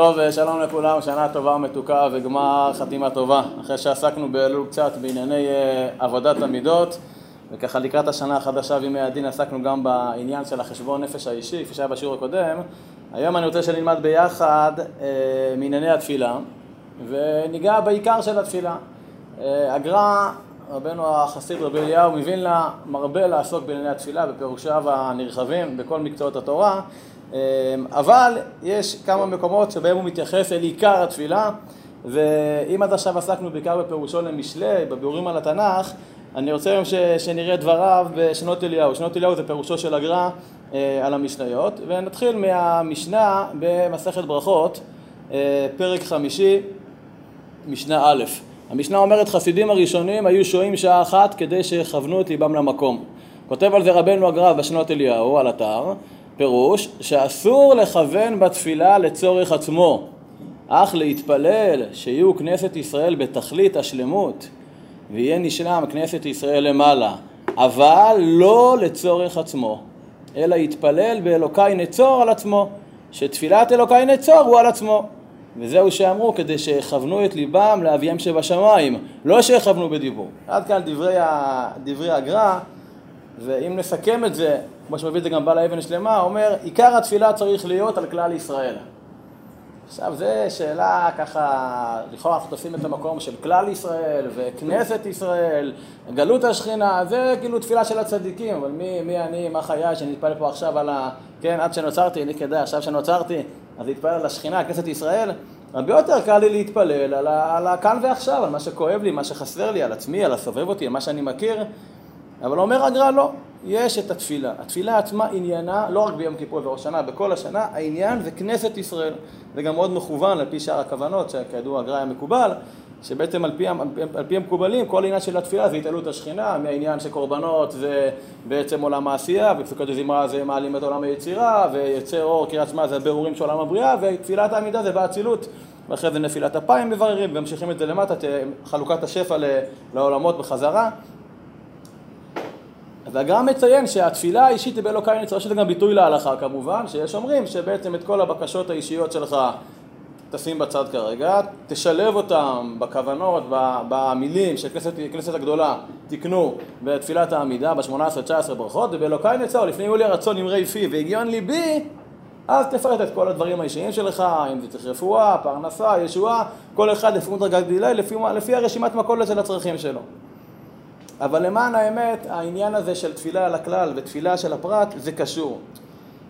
טוב, אה, שלום לכולם, שנה טובה ומתוקה וגמר חתימה טובה. אחרי שעסקנו באלול קצת בענייני אה, עבודת המידות, וככה לקראת השנה החדשה בימי הדין עסקנו גם בעניין של החשבון נפש האישי, כפי שהיה בשיעור הקודם. היום אני רוצה שנלמד ביחד אה, מענייני התפילה, וניגע בעיקר של התפילה. הגר"א, רבנו החסיד רבי אליהו מווילנה, מרבה לעסוק בענייני התפילה, בפירושיו הנרחבים, בכל מקצועות התורה. אמ, אבל יש כמה מקומות שבהם הוא מתייחס אל עיקר התפילה ואם עד עכשיו עסקנו בעיקר בפירושו למשלי, בביאורים על התנ"ך אני רוצה היום ש, שנראה דבריו בשנות אליהו. שנות אליהו זה פירושו של הגר"א אה, על המשניות ונתחיל מהמשנה במסכת ברכות, אה, פרק חמישי, משנה א'. המשנה אומרת חסידים הראשונים היו שוהים שעה אחת כדי שיכוונו את ליבם למקום. כותב על זה רבנו הגר"א בשנות אליהו על אתר פירוש שאסור לכוון בתפילה לצורך עצמו, אך להתפלל שיהיו כנסת ישראל בתכלית השלמות ויהיה נשלם כנסת ישראל למעלה, אבל לא לצורך עצמו, אלא יתפלל באלוקי נצור על עצמו, שתפילת אלוקי נצור הוא על עצמו. וזהו שאמרו כדי שיכוונו את ליבם לאביהם שבשמיים, לא שיכוונו בדיבור. עד כאן דברי, הגר"א, ואם נסכם את זה כמו שמביא את זה גם בעל האבן שלמה, אומר עיקר התפילה צריך להיות על כלל ישראל. עכשיו זו שאלה ככה, לכאורה אנחנו תופסים את המקום של כלל ישראל וכנסת ישראל, גלות השכינה, זה כאילו תפילה של הצדיקים, אבל מי, מי אני, מה חיי, שנתפלל פה עכשיו על ה... כן, עד שנוצרתי, אני כדאי, עכשיו שנוצרתי, אז להתפלל על השכינה, כנסת ישראל, הרבה יותר קל לי להתפלל על, על הכאן ועכשיו, על מה שכואב לי, מה שחסר לי, על עצמי, על הסובב אותי, על מה שאני מכיר, אבל אומר הגר"א לא, יש את התפילה. התפילה עצמה עניינה, לא רק ביום כיפור וראש שנה, בכל השנה, העניין זה כנסת ישראל. זה גם מאוד מכוון על פי שאר הכוונות, שכידוע הגר"א היה מקובל, שבעצם על פי, על פי המקובלים כל העניין של התפילה זה התעלות השכינה, מהעניין של קורבנות זה בעצם עולם העשייה, ופסוקות הזמרה זה מעלים את עולם היצירה, ויוצא אור קריאת שמע זה הבירורים של עולם הבריאה, ותפילת העמידה זה באצילות. ואחרי זה נפילת אפיים מבררים, וממשיכים את זה למטה, חלוקת השפע לעולמות בחזרה. אז הגר"א מציין שהתפילה האישית באלוקי נצרה, שזה גם ביטוי להלכה כמובן, שיש אומרים שבעצם את כל הבקשות האישיות שלך תשים בצד כרגע, תשלב אותם בכוונות, במילים של כנסת, כנסת הגדולה תקנו בתפילת העמידה ב-18-19 ברכות, ובאלוקי נצר, לפני יולי הרצון אמרי פי והגיון ליבי, אז תפרט את כל הדברים האישיים שלך, אם זה צריך רפואה, פרנסה, ישועה, כל אחד לפי מדרגת גדילה, לפי, לפי הרשימת מכולת של הצרכים שלו. אבל למען האמת, העניין הזה של תפילה על הכלל ותפילה של הפרט, זה קשור.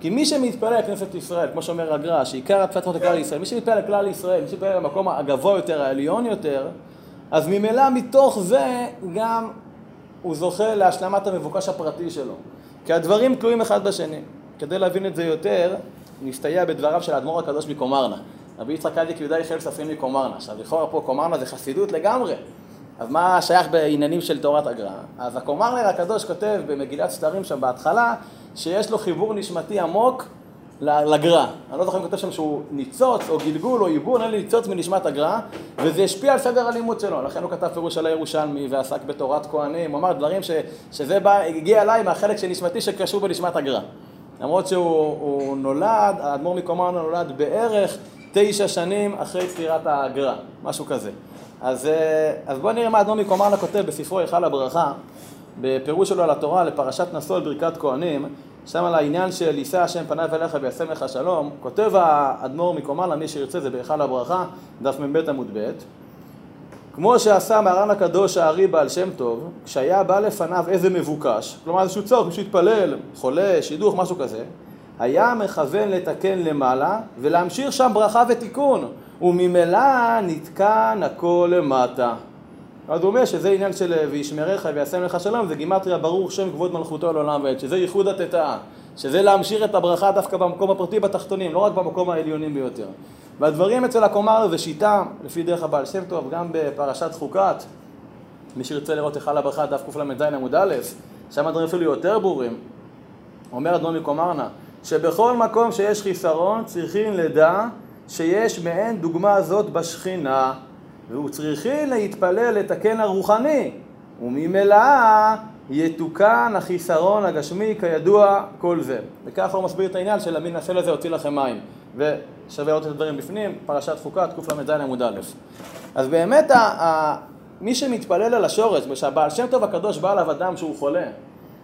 כי מי שמתפלל לכנסת ישראל, כמו שאומר הגר"א, שעיקר התפילת צריכה לכלל ישראל, מי שמתפלל לכלל ישראל, מי שמתפלל למקום הגבוה יותר, העליון יותר, אז ממילא מתוך זה גם הוא זוכה להשלמת המבוקש הפרטי שלו. כי הדברים תלויים אחד בשני. כדי להבין את זה יותר, נסתייע בדבריו של האדמו"ר הקדוש מקומרנה. רבי יצחק אדיק יהודה יחל ספרים מקומרנה. עכשיו לכאורה פה קומרנה זה חסידות לגמרי. אז מה שייך בעניינים של תורת הגר"א? אז הקומרנר הקדוש כותב במגילת שטרים שם בהתחלה, שיש לו חיבור נשמתי עמוק לגר"א. אני לא זוכר אם כותב שם שהוא ניצוץ או גלגול או עיגון, אין לי ניצוץ מנשמת הגר"א, וזה השפיע על סדר הלימוד שלו. לכן הוא כתב פירוש על הירושלמי ועסק בתורת כהנים, הוא אמר דברים ש, שזה בא, הגיע אליי מהחלק של נשמתי שקשור בנשמת הגר"א. למרות שהוא נולד, האדמו"ר מקומרנה נולד בערך תשע שנים אחרי פטירת הגר"א, משהו כזה. אז, אה, אז בואו נראה מה אדמו"ר מקומרנה כותב בספרו היכל הברכה, בפירוש שלו על התורה לפרשת נשוא ברכת כהנים, שם על העניין של יישא השם פניו אליך וישם לך שלום, כותב האדמו"ר מקומרנה, מי שירצה זה בהיכל הברכה, דף מ"ב עמוד ב', כמו שעשה מרן הקדוש הארי בעל שם טוב, כשהיה בא לפניו איזה מבוקש, כלומר איזשהו צורך, מישהו התפלל, חולה, שידוך, משהו כזה, היה מכוון לתקן למעלה ולהמשיך שם ברכה ותיקון. וממילא נתקן הכל למטה. אז הוא אומר שזה עניין של וישמרך וישם לך שלום, זה גימטריה ברוך שם כבוד מלכותו לעולם ועד, שזה ייחוד התתאה, שזה להמשיך את הברכה דווקא במקום הפרטי בתחתונים, לא רק במקום העליונים ביותר. והדברים אצל הקומר זה שיטה, לפי דרך הבעל שם טוב, גם בפרשת חוקת, מי שירצה לראות היכל הברכה, דף קל"ז עמוד א', שם הדברים אפילו יותר ברורים. אומר אדמו"ר מקומרנה, שבכל מקום שיש חיסרון צריכים לדע שיש מעין דוגמה זאת בשכינה, והוא צריכי להתפלל לתקן הרוחני, וממילא יתוקן החיסרון הגשמי כידוע כל זה. וככה הוא מסביר את העניין של המין הסל הזה הוציא לכם מים. ושווה לראות את הדברים בפנים, פרשת חוקת, קל"ז עמוד א'. אז באמת ה, ה, מי שמתפלל על השורש, ושהבעל שם טוב הקדוש בא עליו אדם שהוא חולה,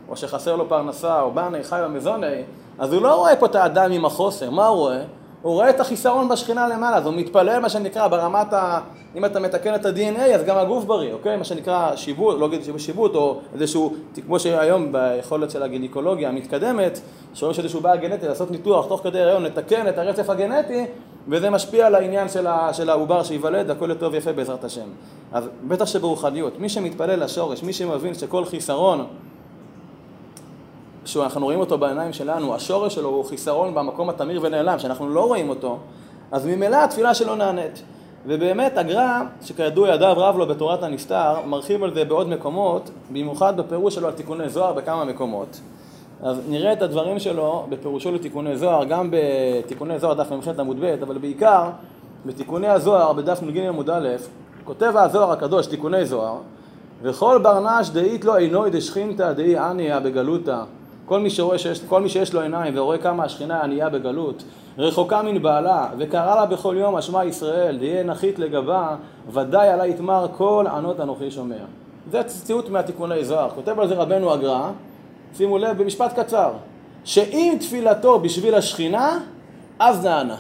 או שחסר לו פרנסה, או בני חי במזוני, אז הוא לא רואה פה את האדם עם החוסר, מה הוא רואה? הוא רואה את החיסרון בשכינה למעלה, אז הוא מתפלל מה שנקרא ברמת ה... אם אתה מתקן את ה-DNA אז גם הגוף בריא, אוקיי? מה שנקרא שיבוט, לא אגיד שיבוט, או איזשהו, כמו שהיום ביכולת של הגינקולוגיה המתקדמת, שאומרים שאיזשהו בעיה גנטי לעשות ניתוח תוך כדי הריון, לתקן את הרצף הגנטי, וזה משפיע על העניין של, ה, של העובר שייוולד, הכל יותר ויפה בעזרת השם. אז בטח שברוחניות, מי שמתפלל לשורש, מי שמבין שכל חיסרון שאנחנו רואים אותו בעיניים שלנו, השורש שלו הוא חיסרון במקום התמיר ונעלם, שאנחנו לא רואים אותו, אז ממילא התפילה שלו נענית. ובאמת הגר"א, שכידוע ידיו רב לו בתורת הנסתר, מרחיב על זה בעוד מקומות, במיוחד בפירוש שלו על תיקוני זוהר בכמה מקומות. אז נראה את הדברים שלו בפירושו לתיקוני זוהר, גם בתיקוני זוהר דף מ"ח עמוד ב', אבל בעיקר בתיקוני הזוהר בדף נ"ג עמוד א', כותב הזוהר הקדוש, תיקוני זוהר, וכל ברנש דאית לו עינוי דשכינתא דאי עניא בגלותא כל מי, שרואה שיש, כל מי שיש לו עיניים ורואה כמה השכינה ענייה בגלות, רחוקה מן בעלה, וקרא לה בכל יום אשמע ישראל, דהיה נחית לגבה, ודאי עלי יתמר כל ענות אנוכי שומע. זה ציטוט מהתיקוני זוהר. כותב על זה רבנו הגר"א, שימו לב במשפט קצר, שאם תפילתו בשביל השכינה, אז נענה.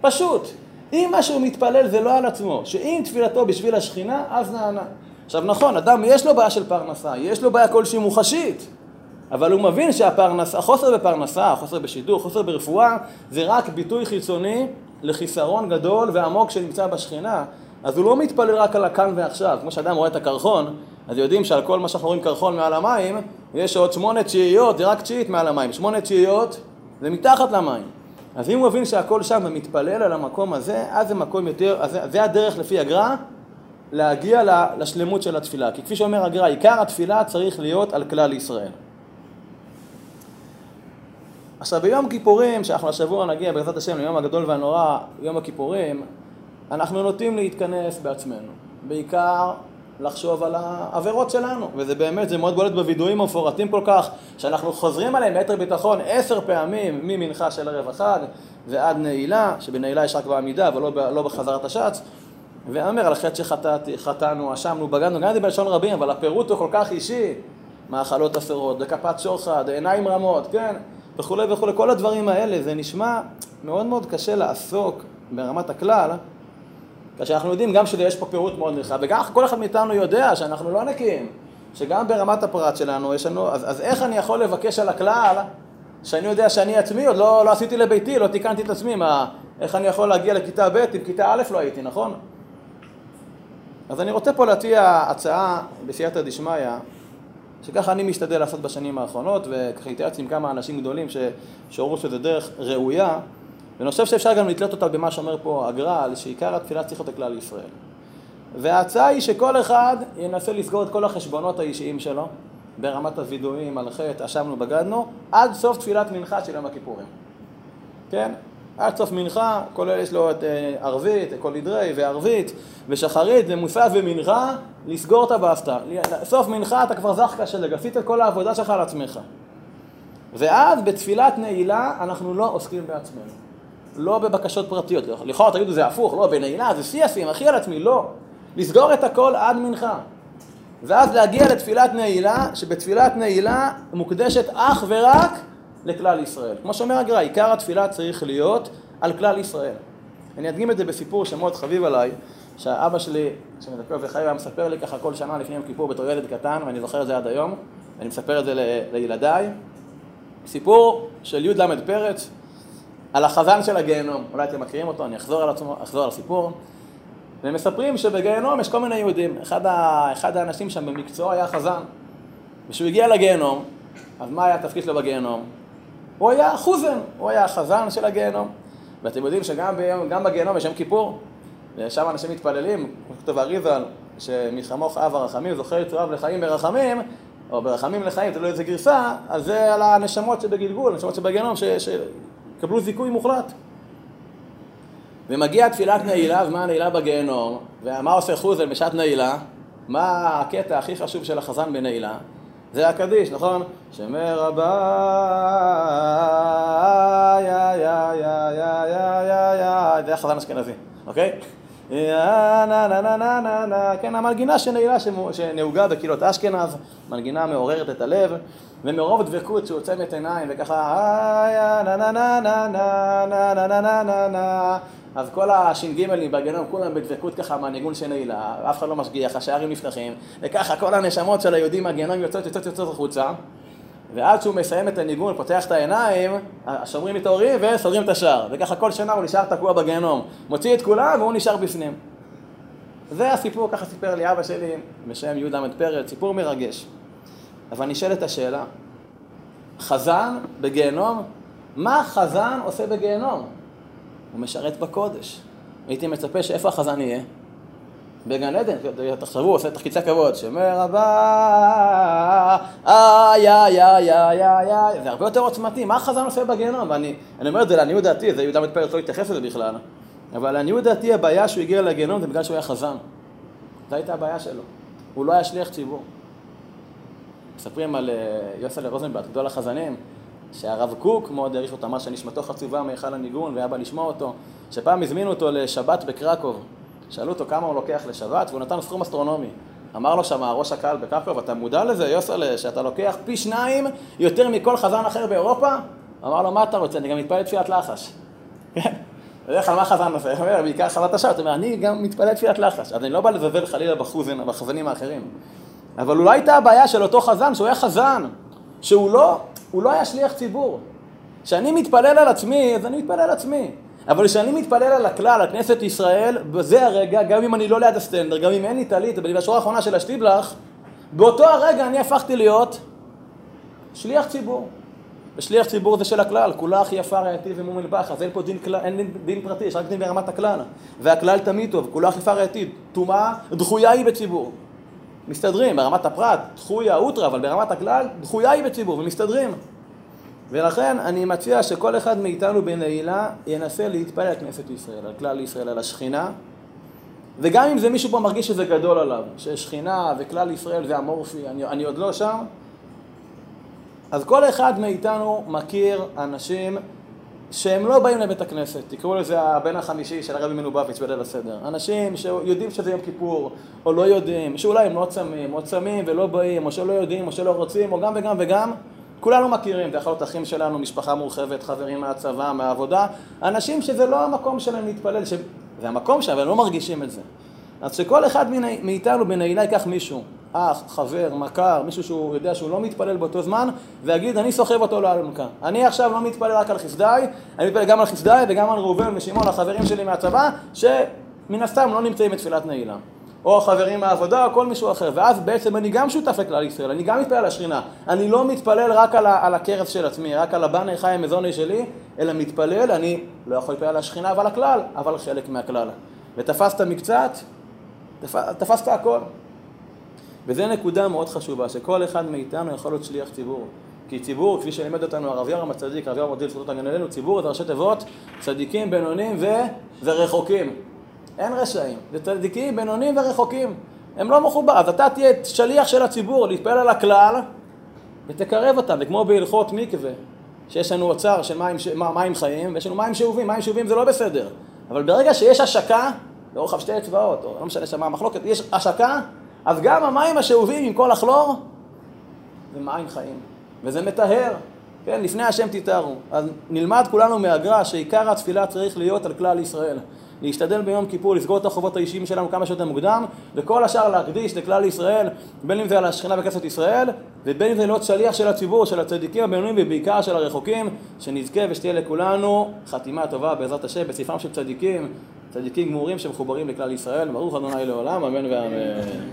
פשוט. אם מה שהוא מתפלל זה לא על עצמו, שאם תפילתו בשביל השכינה, אז נענה. עכשיו נכון, אדם יש לו בעיה של פרנסה, יש לו בעיה כלשהי מוחשית. אבל הוא מבין שהפרנסה, החוסר בפרנסה, החוסר בשידור, החוסר ברפואה, זה רק ביטוי חיצוני לחיסרון גדול ועמוק שנמצא בשכינה. אז הוא לא מתפלל רק על הכאן ועכשיו, כמו שאדם רואה את הקרחון, אז יודעים שעל כל מה שאנחנו רואים קרחון מעל המים, יש עוד שמונה תשיעיות, זה רק תשיעית מעל המים, שמונה תשיעיות זה מתחת למים. אז אם הוא מבין שהכל שם ומתפלל על המקום הזה, אז זה מקום יותר, אז זה הדרך לפי הגר"א להגיע לשלמות של התפילה. כי כפי שאומר הגר"א, עיקר התפילה צריך להיות על כלל ישראל. עכשיו ביום כיפורים, שאנחנו השבוע נגיע בעזרת השם ליום הגדול והנורא, יום הכיפורים, אנחנו נוטים להתכנס בעצמנו. בעיקר לחשוב על העבירות שלנו, וזה באמת, זה מאוד בולט בווידואים המפורטים כל כך, שאנחנו חוזרים עליהם ביתר ביטחון עשר פעמים ממנחה של ערב החג ועד נעילה, שבנעילה יש רק בעמידה ולא לא בחזרת השץ, ואומר על חטא שחטאנו, אשמנו, בגדנו, גם זה בלשון רבים, אבל הפירוט הוא כל כך אישי, מאכלות אסורות, דקפת שוחד, עיניים רמות, כן? וכולי וכולי, כל הדברים האלה, זה נשמע מאוד מאוד קשה לעסוק ברמת הכלל, כאשר אנחנו יודעים גם שיש פה פירוט מאוד נרחב, וגם כל אחד מאיתנו יודע שאנחנו לא נקיים, שגם ברמת הפרט שלנו יש לנו, אז, אז איך אני יכול לבקש על הכלל, שאני יודע שאני עצמי, עוד לא, לא עשיתי לביתי, לא תיקנתי את עצמי, מה, איך אני יכול להגיע לכיתה ב' אם כיתה א' לא הייתי, נכון? אז אני רוצה פה להציע הצעה בסייעתא דשמיא, שככה אני משתדל לעשות בשנים האחרונות, וככה התייעץ עם כמה אנשים גדולים שאומרו שזה דרך ראויה, ואני חושב שאפשר גם לתלות אותה במה שאומר פה הגר"ל, שעיקר התפילה צריך להיות לכלל ישראל. וההצעה היא שכל אחד ינסה לסגור את כל החשבונות האישיים שלו, ברמת הווידואים, על חטא, אשמנו, בגדנו, עד סוף תפילת מנחה של יום הכיפורים. כן? עד סוף מנחה, כולל יש לו את אה, ערבית, כל נדרי וערבית ושחרית ומוסף ומנחה, לסגור את הבסטה. סוף מנחה אתה כבר זך קשה, עשית את כל העבודה שלך על עצמך. ואז בתפילת נעילה אנחנו לא עוסקים בעצמנו. לא בבקשות פרטיות. לכאורה תגידו זה הפוך, לא, בנעילה זה שיא השיאים, הכי על עצמי, לא. לסגור את הכל עד מנחה. ואז להגיע לתפילת נעילה, שבתפילת נעילה מוקדשת אך ורק לכלל ישראל. כמו שאומר הגר"א, עיקר התפילה צריך להיות על כלל ישראל. אני אדגים את זה בסיפור שמאוד חביב עליי, שהאבא שלי, שמדבר וחי, היה מספר לי ככה כל שנה לפני יום כיפור בתור ילד קטן, ואני זוכר את זה עד היום, ואני מספר את זה ל- לילדיי. סיפור של י"ל פרץ על החזן של הגיהנום. אולי אתם מכירים אותו, אני אחזור על, עצמו, אחזור על הסיפור. והם מספרים שבגיהנום יש כל מיני יהודים. אחד, ה, אחד האנשים שם במקצוע היה חזן. וכשהוא הגיע לגיהנום, אז מה היה התפקיד שלו בגיהנום? הוא היה חוזן, הוא היה החזן של הגיהנום. ואתם יודעים שגם ביום, בגיהנום יש יום כיפור, ושם אנשים מתפללים, כמו שכתוב אריזל, שמחמוך אב הרחמים, זוכר יצוריו לחיים ברחמים, או ברחמים לחיים, תלוי איזה גרסה, אז זה על הנשמות שבגלגול, הנשמות שבגיהנום, שקבלו זיכוי מוחלט. ומגיעה תפילת נעילה, זמן נעילה בגיהנום, ומה עושה חוזל בשעת נעילה? מה הקטע הכי חשוב של החזן בנעילה? זה הקדיש, נכון? שמר רב יא יא יא יא יא יא זה יא יא יא אוקיי? נה נה נה נה נה נה, כן, המנגינה שנעילה שנהוגה בקהילות אשכנז, מנגינה מעוררת את הלב, ומרוב דבקות את עיניים, וככה נה נה נה נה נה נה נה נה נה נה אז כל הש"גים בגיהנום, כולם בדבקות ככה מהניגון שנעילה, אף אחד לא משגיח, השערים נפתחים, וככה כל הנשמות של היהודים מהגיהנום יוצאות, יוצאות, יוצאות החוצה, ועד שהוא מסיים את הניגון, פותח את העיניים, השומרים מתעוררים וסוגרים את השער, וככה כל שנה הוא נשאר תקוע בגיהנום, מוציא את כולם והוא נשאר בפנים. זה הסיפור, ככה סיפר לי אבא שלי בשם עמד פרץ, סיפור מרגש. אבל נשאלת השאלה, חזן בגיהנום, מה חזן עושה בגיהנום? הוא משרת בקודש. הייתי מצפה שאיפה החזן יהיה? בגן עדן, תחשבו, הוא עושה תחקיצי כבוד, שמר הבא, איי איי איי איי איי, זה הרבה יותר עוצמתי, מה החזן עושה בגיהנום? ואני אומר את זה לעניות דעתי, זה יהודה מתפרץ לא התייחס לזה בכלל, אבל לעניות דעתי הבעיה שהוא הגיע לגיהנום זה בגלל שהוא היה חזן. זו הייתה הבעיה שלו, הוא לא היה שליח ציבור. מספרים על יוסף רוזנבלט, גדול החזנים, שהרב קוק מאוד העריך אותו, אמר שנשמתו חצובה מהיכל הניגון והיה בא לשמוע אותו, שפעם הזמינו אותו לשבת בקרקוב, שאלו אותו כמה הוא לוקח לשבת והוא נתן סכום אסטרונומי. אמר לו שם ראש הקהל בקרקוב, אתה מודע לזה, יוסלה, שאתה לוקח פי שניים יותר מכל חזן אחר באירופה? אמר לו, מה אתה רוצה? אני גם מתפלל תפילת לחש. כן? בדרך כלל מה חזן עושה? הוא אומר, בעיקר חזת השעה, אתה אומר, אני גם מתפלל תפילת לחש. אז אני לא בא לזלזל חלילה בחזנים האחרים. אבל אולי הייתה הבעיה של אותו חזן, שהוא היה חזן, שהוא לא, הוא לא היה שליח ציבור. כשאני מתפלל על עצמי, אז אני מתפלל על עצמי. אבל כשאני מתפלל על הכלל, על כנסת ישראל, בזה הרגע, גם אם אני לא ליד הסטנדר, גם אם אין לי טלית, בשורה האחרונה של השטיבלח, באותו הרגע אני הפכתי להיות שליח ציבור. ושליח ציבור זה של הכלל, כולך יפה רעייתי ומומל אז אין פה דין, כלל, אין דין, דין פרטי, יש רק דין ברמת הכלל. והכלל תמיד טוב, כולך יפה רעייתי, טומאה דחויה היא בציבור. מסתדרים, ברמת הפרט, דחויה אוטרה, אבל ברמת הכלל, דחויה היא בציבור, ומסתדרים. ולכן אני מציע שכל אחד מאיתנו בנעילה ינסה להתפלל על כנסת ישראל, על כלל ישראל, על השכינה. וגם אם זה מישהו פה מרגיש שזה גדול עליו, ששכינה וכלל ישראל זה אמורפי, אני, אני עוד לא שם, אז כל אחד מאיתנו מכיר אנשים שהם לא באים לבית הכנסת, תקראו לזה הבן החמישי של הרבי מנובביץ' בליל הסדר. אנשים שיודעים שזה יום כיפור, או לא יודעים, שאולי הם לא צמים, או צמים ולא באים, או שלא יודעים, או שלא רוצים, או גם וגם וגם. כולנו מכירים, זה יכול להיות אחים שלנו, משפחה מורחבת, חברים מהצבא, מהעבודה, אנשים שזה לא המקום שלהם להתפלל, ש... זה המקום שלהם, אבל לא מרגישים את זה. אז שכל אחד מאיתנו בנעילה ייקח מישהו, אח, חבר, מכר, מישהו שהוא יודע שהוא לא מתפלל באותו זמן, ויגיד, אני סוחב אותו לאלונקה. אני עכשיו לא מתפלל רק על חסדיי, אני מתפלל גם על חסדיי וגם על ראובן ושמעון, החברים שלי מהצבא, שמן הסתם לא נמצאים בתפילת נעילה. או החברים מהעבודה, או כל מישהו אחר. ואז בעצם אני גם שותף לכלל ישראל, אני גם מתפלל על השכינה. אני לא מתפלל רק על, על הכרס של עצמי, רק על הבנה חי מזוני שלי, אלא מתפלל, אני לא יכול להתפלל על השכינה ועל הכלל, אבל חלק מהכלל. ותפסת מקצת, תפ... תפסת הכל. וזו נקודה מאוד חשובה, שכל אחד מאיתנו יכול להיות שליח ציבור. כי ציבור, כפי שלימד אותנו הרב ירם הצדיק, הרב ירם מודיל זכותות הגן עלינו, ציבור זה ראשי תיבות, צדיקים, בינונים ו... ורחוקים. אין רשעים, זה צדיקים, בינונים ורחוקים. הם לא מחובר, אז אתה תהיה שליח של הציבור, להתפעל על הכלל ותקרב אותם, זה כמו בהלכות מקווה, שיש לנו אוצר של מים, מים חיים ויש לנו מים שאובים, מים שאובים זה לא בסדר, אבל ברגע שיש השקה, לרוחב שתי אצבעות, או לא משנה שמה המחלוקת, יש השקה, אז גם המים השאובים עם כל הכלור זה מים חיים, וזה מטהר, כן, לפני השם תתארו. אז נלמד כולנו מהגר"א שעיקר התפילה צריך להיות על כלל ישראל. להשתדל ביום כיפור לסגור את החובות האישיים שלנו כמה שיותר מוקדם, וכל השאר להקדיש לכלל ישראל, בין אם זה על השכינה בכנסת ישראל, ובין אם זה להיות שליח של הציבור, של הצדיקים הבינוניים ובעיקר של הרחוקים, שנזכה ושתהיה לכולנו חתימה טובה בעזרת השם בספרם של צדיקים, צדיקים גמורים שמחוברים לכלל ישראל. ברוך ה' לעולם, אמן ואמן.